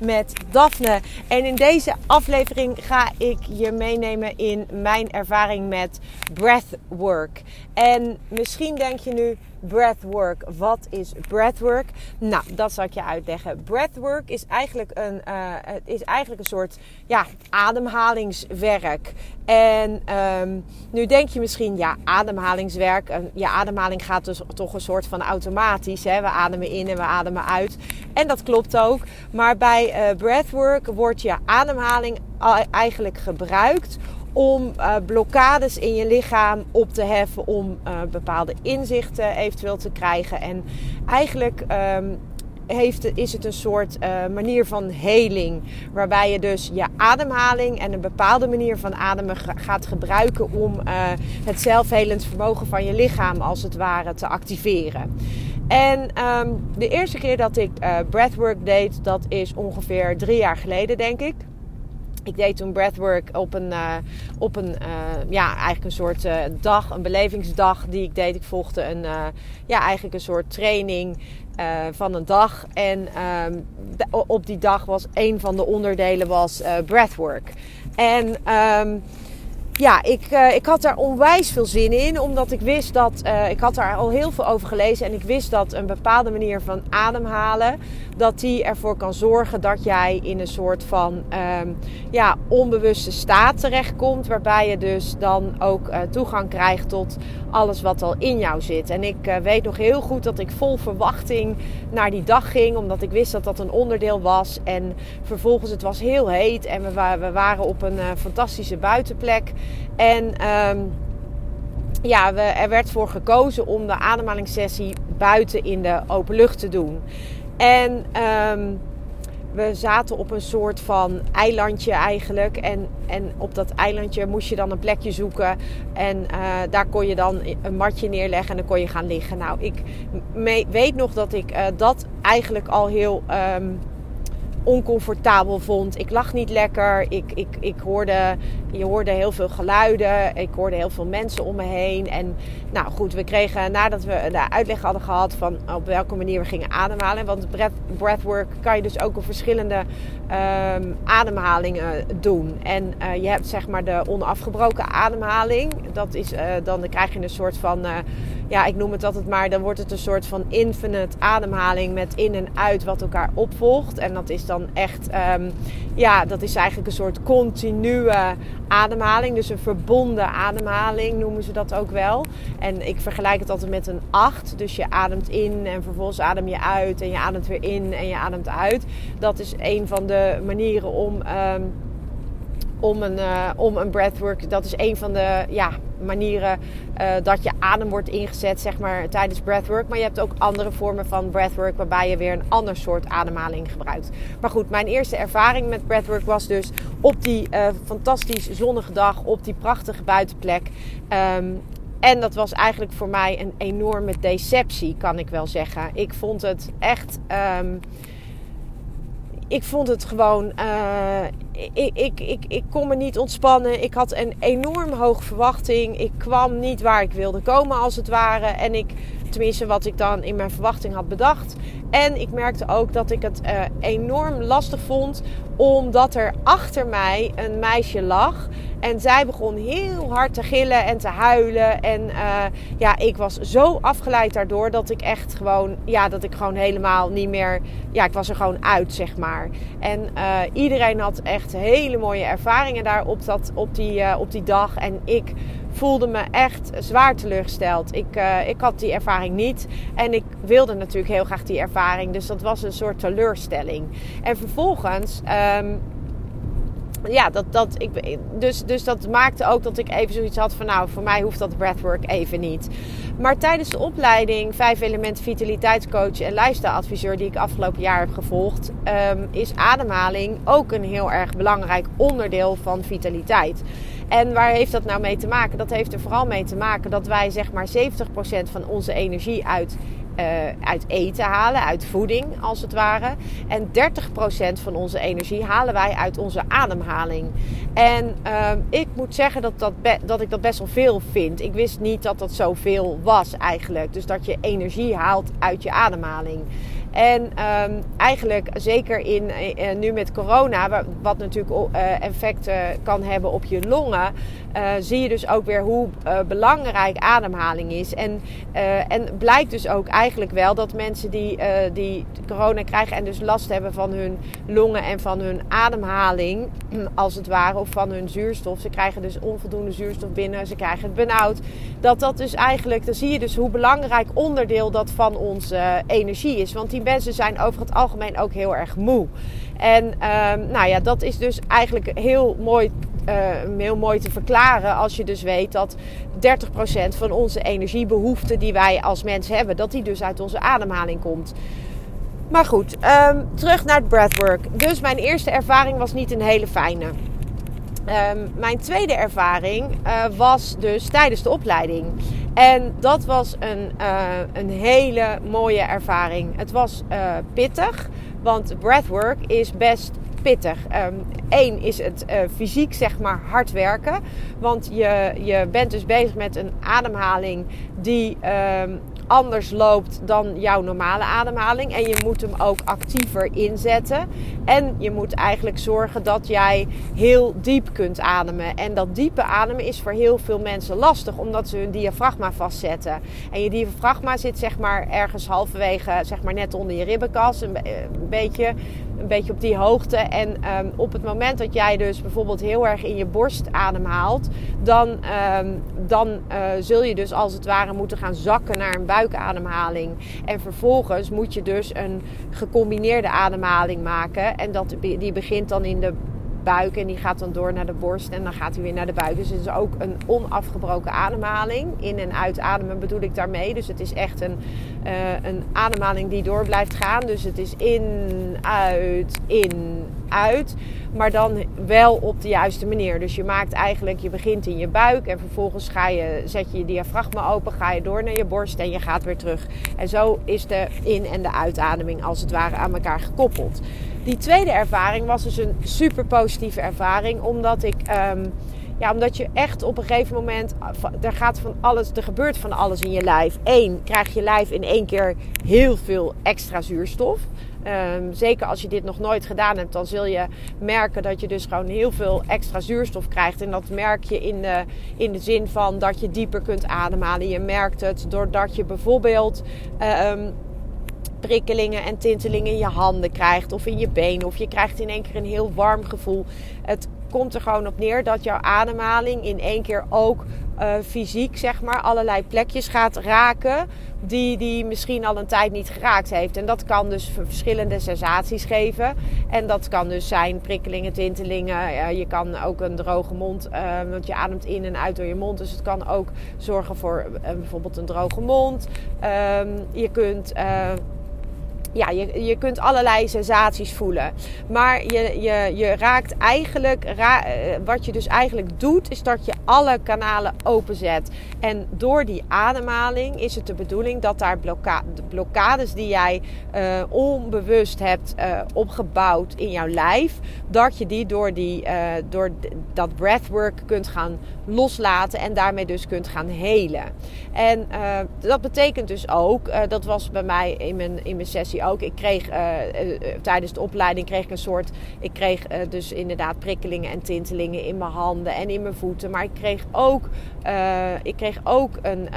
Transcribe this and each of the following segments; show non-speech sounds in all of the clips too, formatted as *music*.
met Daphne. En in deze aflevering ga ik je meenemen in mijn ervaring met breathwork. En misschien denk je nu, breathwork. Wat is breathwork? Nou, dat zal ik je uitleggen. Breathwork is eigenlijk een, uh, is eigenlijk een soort ja, ademhalingswerk. En um, nu denk je misschien, ja, ademhalingswerk. Je ademhaling gaat dus toch een soort van automatisch. Hè? We ademen in en we ademen uit. En dat klopt ook. Maar bij uh, breathwork wordt je ademhaling eigenlijk gebruikt om uh, blokkades in je lichaam op te heffen, om uh, bepaalde inzichten eventueel te krijgen. En eigenlijk um, heeft, is het een soort uh, manier van heling, waarbij je dus je ademhaling en een bepaalde manier van ademen gaat gebruiken om het zelfhelend vermogen van je lichaam als het ware te activeren. En um, de eerste keer dat ik breathwork deed, dat is ongeveer drie jaar geleden, denk ik. Ik deed toen breathwork op een, uh, op een uh, ja, eigenlijk een soort uh, dag, een belevingsdag die ik deed. Ik volgde een, ja, eigenlijk een soort training van een dag. En um, op die dag was een van de onderdelen was breathwork. En um, ja, ik, uh, ik had daar onwijs veel zin in. Omdat ik wist dat. Uh, ik had daar al heel veel over gelezen. En ik wist dat een bepaalde manier van ademhalen. Dat die ervoor kan zorgen dat jij in een soort van um, ja, onbewuste staat terechtkomt. Waarbij je dus dan ook uh, toegang krijgt tot alles wat al in jou zit. En ik weet nog heel goed dat ik vol verwachting naar die dag ging. Omdat ik wist dat dat een onderdeel was. En vervolgens, het was heel heet. En we, we waren op een fantastische buitenplek. En um, ja, we, er werd voor gekozen om de ademhalingssessie buiten in de open lucht te doen. En um, we zaten op een soort van eilandje eigenlijk. En, en op dat eilandje moest je dan een plekje zoeken. En uh, daar kon je dan een matje neerleggen en dan kon je gaan liggen. Nou, ik weet nog dat ik uh, dat eigenlijk al heel um, oncomfortabel vond. Ik lag niet lekker. Ik, ik, ik hoorde, je hoorde heel veel geluiden. Ik hoorde heel veel mensen om me heen. En nou goed, we kregen nadat we de uitleg hadden gehad van op welke manier we gingen ademhalen. Want breath, breathwork kan je dus ook op verschillende um, ademhalingen doen. En uh, je hebt zeg maar de onafgebroken ademhaling. Dat is, uh, dan krijg je een soort van... Ja, ik noem het altijd maar, dan wordt het een soort van infinite ademhaling met in en uit wat elkaar opvolgt. En dat is dan echt, um, ja, dat is eigenlijk een soort continue ademhaling. Dus een verbonden ademhaling noemen ze dat ook wel. En ik vergelijk het altijd met een 8. Dus je ademt in en vervolgens adem je uit en je ademt weer in en je ademt uit. Dat is een van de manieren om... Um, om een, uh, om een breathwork. Dat is een van de ja, manieren uh, dat je adem wordt ingezet zeg maar, tijdens breathwork. Maar je hebt ook andere vormen van breathwork waarbij je weer een ander soort ademhaling gebruikt. Maar goed, mijn eerste ervaring met breathwork was dus op die uh, fantastisch zonnige dag op die prachtige buitenplek. Um, en dat was eigenlijk voor mij een enorme deceptie, kan ik wel zeggen. Ik vond het echt. Um, ik vond het gewoon. Uh, ik, ik, ik, ik kon me niet ontspannen. Ik had een enorm hoge verwachting. Ik kwam niet waar ik wilde komen, als het ware. En ik, tenminste, wat ik dan in mijn verwachting had bedacht. En ik merkte ook dat ik het uh, enorm lastig vond, omdat er achter mij een meisje lag. En zij begon heel hard te gillen en te huilen. En uh, ja, ik was zo afgeleid daardoor dat ik echt gewoon, ja, dat ik gewoon helemaal niet meer, ja, ik was er gewoon uit, zeg maar. En uh, iedereen had echt hele mooie ervaringen daar op, dat, op, die, op die dag. En ik voelde me echt zwaar teleurgesteld. Ik, uh, ik had die ervaring niet en ik wilde natuurlijk heel graag die ervaring. Dus dat was een soort teleurstelling. En vervolgens. Um, ja, dat, dat, ik, dus, dus dat maakte ook dat ik even zoiets had van nou, voor mij hoeft dat breathwork even niet. Maar tijdens de opleiding 5 elementen vitaliteitscoach en lifestyle die ik afgelopen jaar heb gevolgd, um, is ademhaling ook een heel erg belangrijk onderdeel van vitaliteit. En waar heeft dat nou mee te maken? Dat heeft er vooral mee te maken dat wij zeg maar 70% van onze energie uit uh, uit eten halen, uit voeding als het ware. En 30% van onze energie halen wij uit onze ademhaling. En uh, ik moet zeggen dat, dat, dat ik dat best wel veel vind. Ik wist niet dat dat zoveel was eigenlijk. Dus dat je energie haalt uit je ademhaling. En um, eigenlijk zeker in, uh, nu met corona, wat natuurlijk uh, effecten kan hebben op je longen, zie je dus ook weer hoe belangrijk ademhaling is. En, en blijkt dus ook eigenlijk wel dat mensen die, die corona krijgen en dus last hebben van hun longen en van hun ademhaling, *clears throat* als het ware, of van hun zuurstof. Ze krijgen dus onvoldoende zuurstof binnen, ze krijgen het benauwd. Dat dat dus eigenlijk, dan zie je dus hoe belangrijk onderdeel dat van onze energie is. Want die mensen zijn over het algemeen ook heel erg moe. En um, nou ja, dat is dus eigenlijk heel mooi, uh, heel mooi te verklaren als je dus weet dat 30% van onze energiebehoeften die wij als mens hebben, dat die dus uit onze ademhaling komt. Maar goed, um, terug naar het breathwork. Dus mijn eerste ervaring was niet een hele fijne. Mijn tweede ervaring uh, was dus tijdens de opleiding. En dat was een, uh, een hele mooie ervaring. Het was uh, pittig, want breathwork is best pittig. Eén um, is het uh, fysiek zeg maar hard werken. Want je, je bent dus bezig met een ademhaling die um, anders loopt dan jouw normale ademhaling. En je moet hem ook actiever inzetten. En je moet eigenlijk zorgen dat jij heel diep kunt ademen. En dat diepe ademen is voor heel veel mensen lastig, omdat ze hun diafragma vastzetten. En je diafragma zit zeg maar ergens halverwege, zeg maar net onder je ribbenkas. Een, een beetje, een beetje op die hoogte. En um, op het moment dat jij dus bijvoorbeeld heel erg in je borst ademhaalt, dan, um, dan uh, zul je dus als het ware moeten gaan zakken naar een buik buikademhaling. En vervolgens moet je dus een gecombineerde ademhaling maken. En dat, die begint dan in de buik en die gaat dan door naar de borst en dan gaat hij weer naar de buik. Dus het is ook een onafgebroken ademhaling. In- en uitademen bedoel ik daarmee. Dus het is echt een, uh, een ademhaling die door blijft gaan. Dus het is in, uit, in, uit. Maar dan wel op de juiste manier. Dus je maakt eigenlijk, je begint in je buik en vervolgens ga je, zet je je diafragma open, ga je door naar je borst en je gaat weer terug. En zo is de in- en de uitademing als het ware aan elkaar gekoppeld. Die tweede ervaring was dus een super positieve ervaring, omdat ik. Um, ja, omdat je echt op een gegeven moment, er gaat van alles, er gebeurt van alles in je lijf. Eén, krijg je lijf in één keer heel veel extra zuurstof. Um, zeker als je dit nog nooit gedaan hebt, dan zul je merken dat je dus gewoon heel veel extra zuurstof krijgt. En dat merk je in de, in de zin van dat je dieper kunt ademhalen. Je merkt het doordat je bijvoorbeeld. Um, prikkelingen en tintelingen in je handen krijgt of in je benen. Of je krijgt in één keer een heel warm gevoel. Het komt er gewoon op neer dat jouw ademhaling in één keer ook uh, fysiek zeg maar allerlei plekjes gaat raken die die misschien al een tijd niet geraakt heeft. En dat kan dus verschillende sensaties geven. En dat kan dus zijn prikkelingen, tintelingen. Je kan ook een droge mond, uh, want je ademt in en uit door je mond. Dus het kan ook zorgen voor bijvoorbeeld een droge mond. Ehm, je kunt ja, je, je kunt allerlei sensaties voelen. Maar je, je, je raakt eigenlijk, ra, eh, wat je dus eigenlijk doet, is dat je alle kanalen openzet. En door die ademhaling is het de bedoeling dat daar blokka blokkades die jij uh, onbewust hebt uh, opgebouwd in jouw lijf, dat je die door, die, uh, door dat breathwork kunt gaan loslaten en daarmee dus kunt gaan helen. En dat betekent dus ook, dat was bij mij in mijn, in mijn sessie ook. Ik kreeg tijdens de opleiding kreeg ik een soort. Ik kreeg dus inderdaad prikkelingen en tintelingen in mijn handen en in mijn voeten. Maar ik kreeg ook, ik kreeg ook een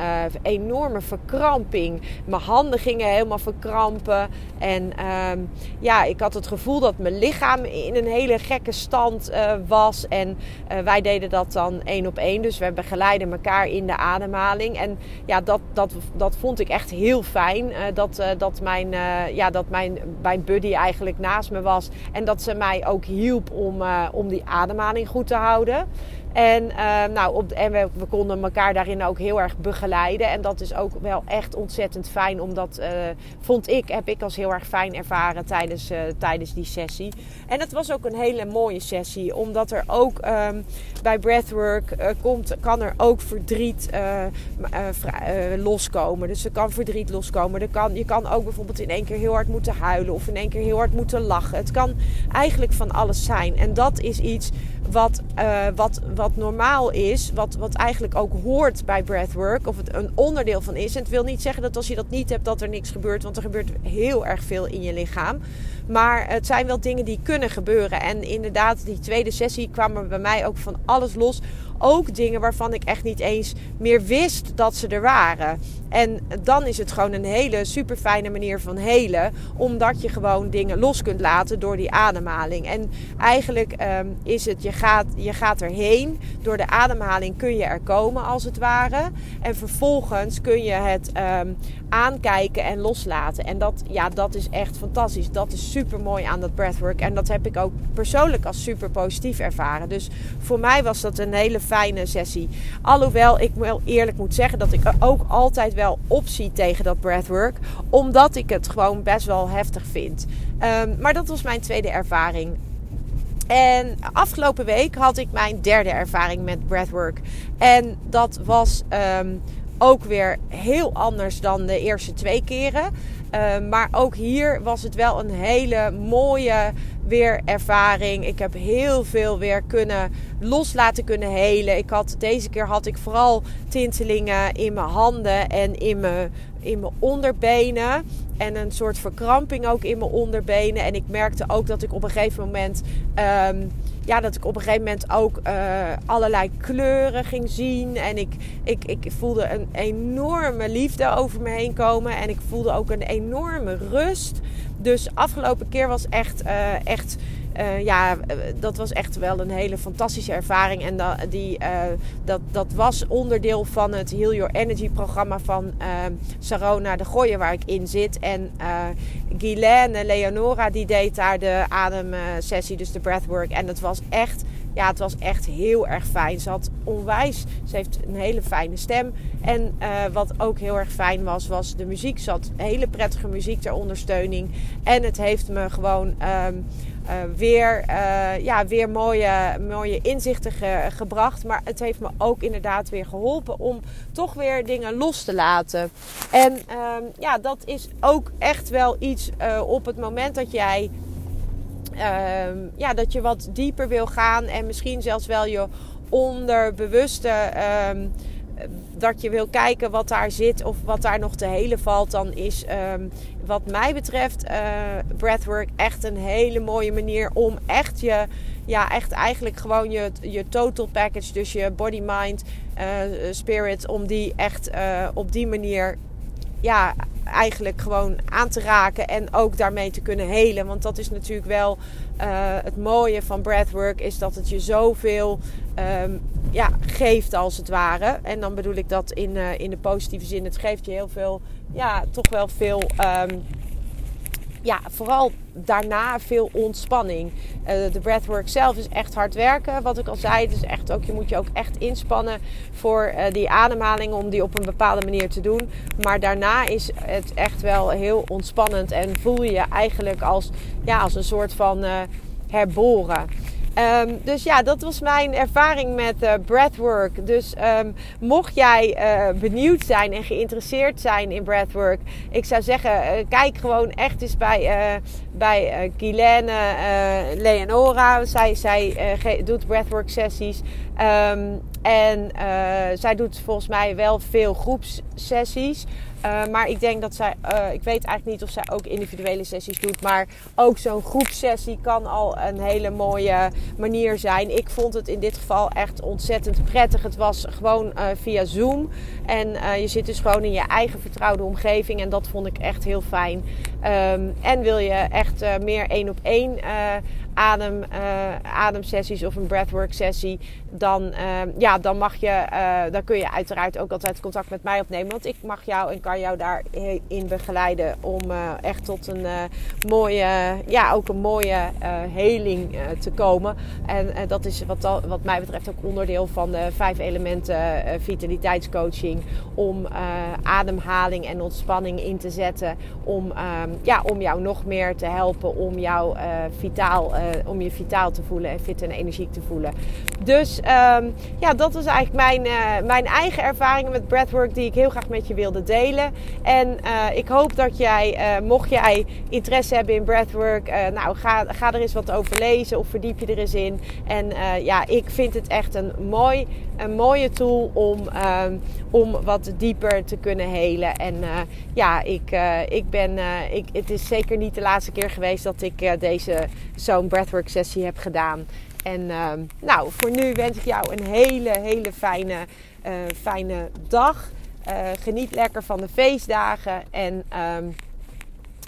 enorme verkramping. Mijn handen gingen helemaal verkrampen. En ehm, ja, ik had het gevoel dat mijn lichaam in een hele gekke stand was. En wij deden dat dan één op één. Dus we begeleiden elkaar in de ademhaling. En ja, dat, dat, dat vond ik echt heel fijn. Dat, dat, mijn, ja, dat mijn, mijn buddy eigenlijk naast me was. En dat ze mij ook hielp om, om die ademhaling goed te houden. En, uh, nou, op, en we, we, konden elkaar daarin ook heel erg begeleiden. En dat is ook wel echt ontzettend fijn. Omdat, uh, vond ik, heb ik als heel erg fijn ervaren tijdens, uh, tijdens die sessie. En het was ook een hele mooie sessie. Omdat er ook um, bij breathwork komt, kan er ook verdriet loskomen. Dus er kan verdriet loskomen. Er kan, je kan ook bijvoorbeeld in één keer heel hard moeten huilen. Of in één keer heel hard moeten lachen. Het kan eigenlijk van alles zijn. En dat is iets wat, uh, wat, wat normaal is, wat, wat eigenlijk ook hoort bij breathwork, of het een onderdeel van is. En het wil niet zeggen dat als je dat niet hebt, dat er niks gebeurt, want er gebeurt heel erg veel in je lichaam. Maar het zijn wel dingen die kunnen gebeuren. En inderdaad, die tweede sessie kwam er bij mij ook van alles los. Ook dingen waarvan ik echt niet eens meer wist dat ze er waren. En dan is het gewoon een hele super fijne manier van helen. Omdat je gewoon dingen los kunt laten door die ademhaling. En eigenlijk um, is het, je gaat, je gaat erheen. Door de ademhaling kun je er komen als het ware. En vervolgens kun je het um, aankijken en loslaten. En dat, ja, dat is echt fantastisch. Dat is super mooi aan dat breathwork. En dat heb ik ook persoonlijk als super positief ervaren. Dus voor mij was dat een hele fijne sessie. Alhoewel ik wel eerlijk moet zeggen dat ik ook altijd wel optie tegen dat breathwork. Omdat ik het gewoon best wel heftig vind. Um, maar dat was mijn tweede ervaring. En afgelopen week had ik mijn derde ervaring met breathwork. En dat was um, ook weer heel anders dan de eerste twee keren. Uh, maar ook hier was het wel een hele mooie weer ervaring. Ik heb heel veel weer kunnen loslaten kunnen helen. Ik had, deze keer had ik vooral tintelingen in mijn handen en in mijn, in mijn onderbenen. En een soort verkramping ook in mijn onderbenen. En ik merkte ook dat ik op een gegeven moment. Um, ja, dat ik op een gegeven moment ook uh, allerlei kleuren ging zien. En ik, ik, ik voelde een enorme liefde over me heen komen. En ik voelde ook een enorme rust. Dus afgelopen keer was echt, uh, echt uh, ja, dat was echt wel een hele fantastische ervaring. En die, uh, dat, dat was onderdeel van het Heal Your Energy programma van uh, Sarona de Gooien waar ik in zit. En Guylaine Leonora die deed daar de ademsessie, dus de breathwork. En dat was echt ja, het was echt heel erg fijn. Ze had onwijs, ze heeft een hele fijne stem. En wat ook heel erg fijn was, was de muziek. Ze had hele prettige muziek ter ondersteuning. En het heeft me gewoon uh, weer, uh, ja, weer mooie, mooie inzichten ge gebracht. Maar het heeft me ook inderdaad weer geholpen om toch weer dingen los te laten. En um, ja, dat is ook echt wel iets op het moment dat jij um, ja, dat je wat dieper wil gaan en misschien zelfs wel je onderbewuste. Um, dat je wil kijken wat daar zit of wat daar nog te helen valt, dan is um, wat mij betreft uh, breathwork echt een hele mooie manier om echt je, ja, echt eigenlijk gewoon je, je total package, dus je body, mind, uh, spirit, om die echt op die manier ja, eigenlijk gewoon aan te raken en ook daarmee te kunnen helen. Want dat is natuurlijk wel uh, het mooie van breathwork, is dat het je zoveel um, ja, geeft als het ware. En dan bedoel ik dat in, uh, in de positieve zin. Het geeft je heel veel, ja, toch wel veel. Um, ja, vooral daarna veel ontspanning. Uh, de breathwork zelf is echt hard werken. Wat ik al zei, dus echt ook, je moet je ook echt inspannen voor uh, die ademhaling om die op een bepaalde manier te doen. Maar daarna is het echt wel heel ontspannend en voel je je eigenlijk als, ja, als een soort van uh, herboren. Um, dus ja, dat was mijn ervaring met uh, breathwork. Dus um, mocht jij uh, benieuwd zijn en geïnteresseerd zijn in breathwork, ik zou zeggen, uh, kijk gewoon echt eens bij, bij Guylaine Leonora. Zij, zij doet breathwork sessies. Um, En zij doet volgens mij wel veel groepssessies. Uh, maar ik denk dat zij, uh, ik weet eigenlijk niet of zij ook individuele sessies doet. Maar ook zo'n groepsessie kan al een hele mooie manier zijn. Ik vond het in dit geval echt ontzettend prettig. Het was gewoon uh, via Zoom. En je zit dus gewoon in je eigen vertrouwde omgeving. En dat vond ik echt heel fijn. Um, en wil je echt meer één op één adem, uh, ademsessies of een breathwork sessie, dan, uh, ja, dan, mag je, uh, dan kun je uiteraard ook altijd contact met mij opnemen. Want ik mag jou en kan jou daarin begeleiden om echt tot een mooie, ja, ook een mooie heling te komen. En dat is wat, wat mij betreft ook onderdeel van de vijf elementen vitaliteitscoaching. Om ademhaling en ontspanning in te zetten. Om, ehm, ja, om jou nog meer te helpen om jou vitaal om je vitaal te voelen en fit en energiek te voelen. Dus um, ja, dat was eigenlijk mijn, uh, mijn eigen ervaringen met breathwork die ik heel graag met je wilde delen. En uh, ik hoop dat jij, mocht jij interesse hebben in breathwork, nou ga, ga er eens wat over lezen of verdiep je er eens in. En ja, ik vind het echt een, mooi, een mooie tool om, um, om wat dieper te kunnen helen. En ja, ik, ik ben, ik, het is zeker niet de laatste keer geweest dat ik deze zo'n breathwork sessie heb gedaan. En uh, nou, voor nu wens ik jou een hele, hele fijne, uh, fijne dag. Uh, geniet lekker van de feestdagen. En um,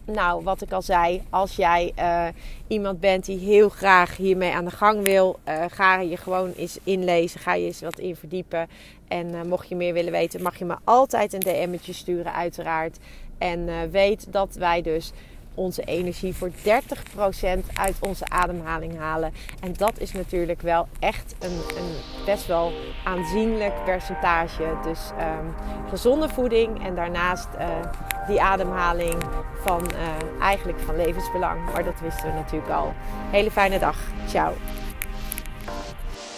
nou, wat ik al zei, als jij uh, iemand bent die heel graag hiermee aan de gang wil, ga je gewoon eens inlezen. Ga je eens wat in verdiepen. En mocht je meer willen weten, mag je me altijd een DM'tje sturen, uiteraard. En weet dat wij dus onze energie voor 30% uit onze ademhaling halen. En dat is natuurlijk wel echt een, een best wel aanzienlijk percentage. Dus um, gezonde voeding en daarnaast uh, die ademhaling van uh, eigenlijk van levensbelang. Maar dat wisten we natuurlijk al. Hele fijne dag. Ciao.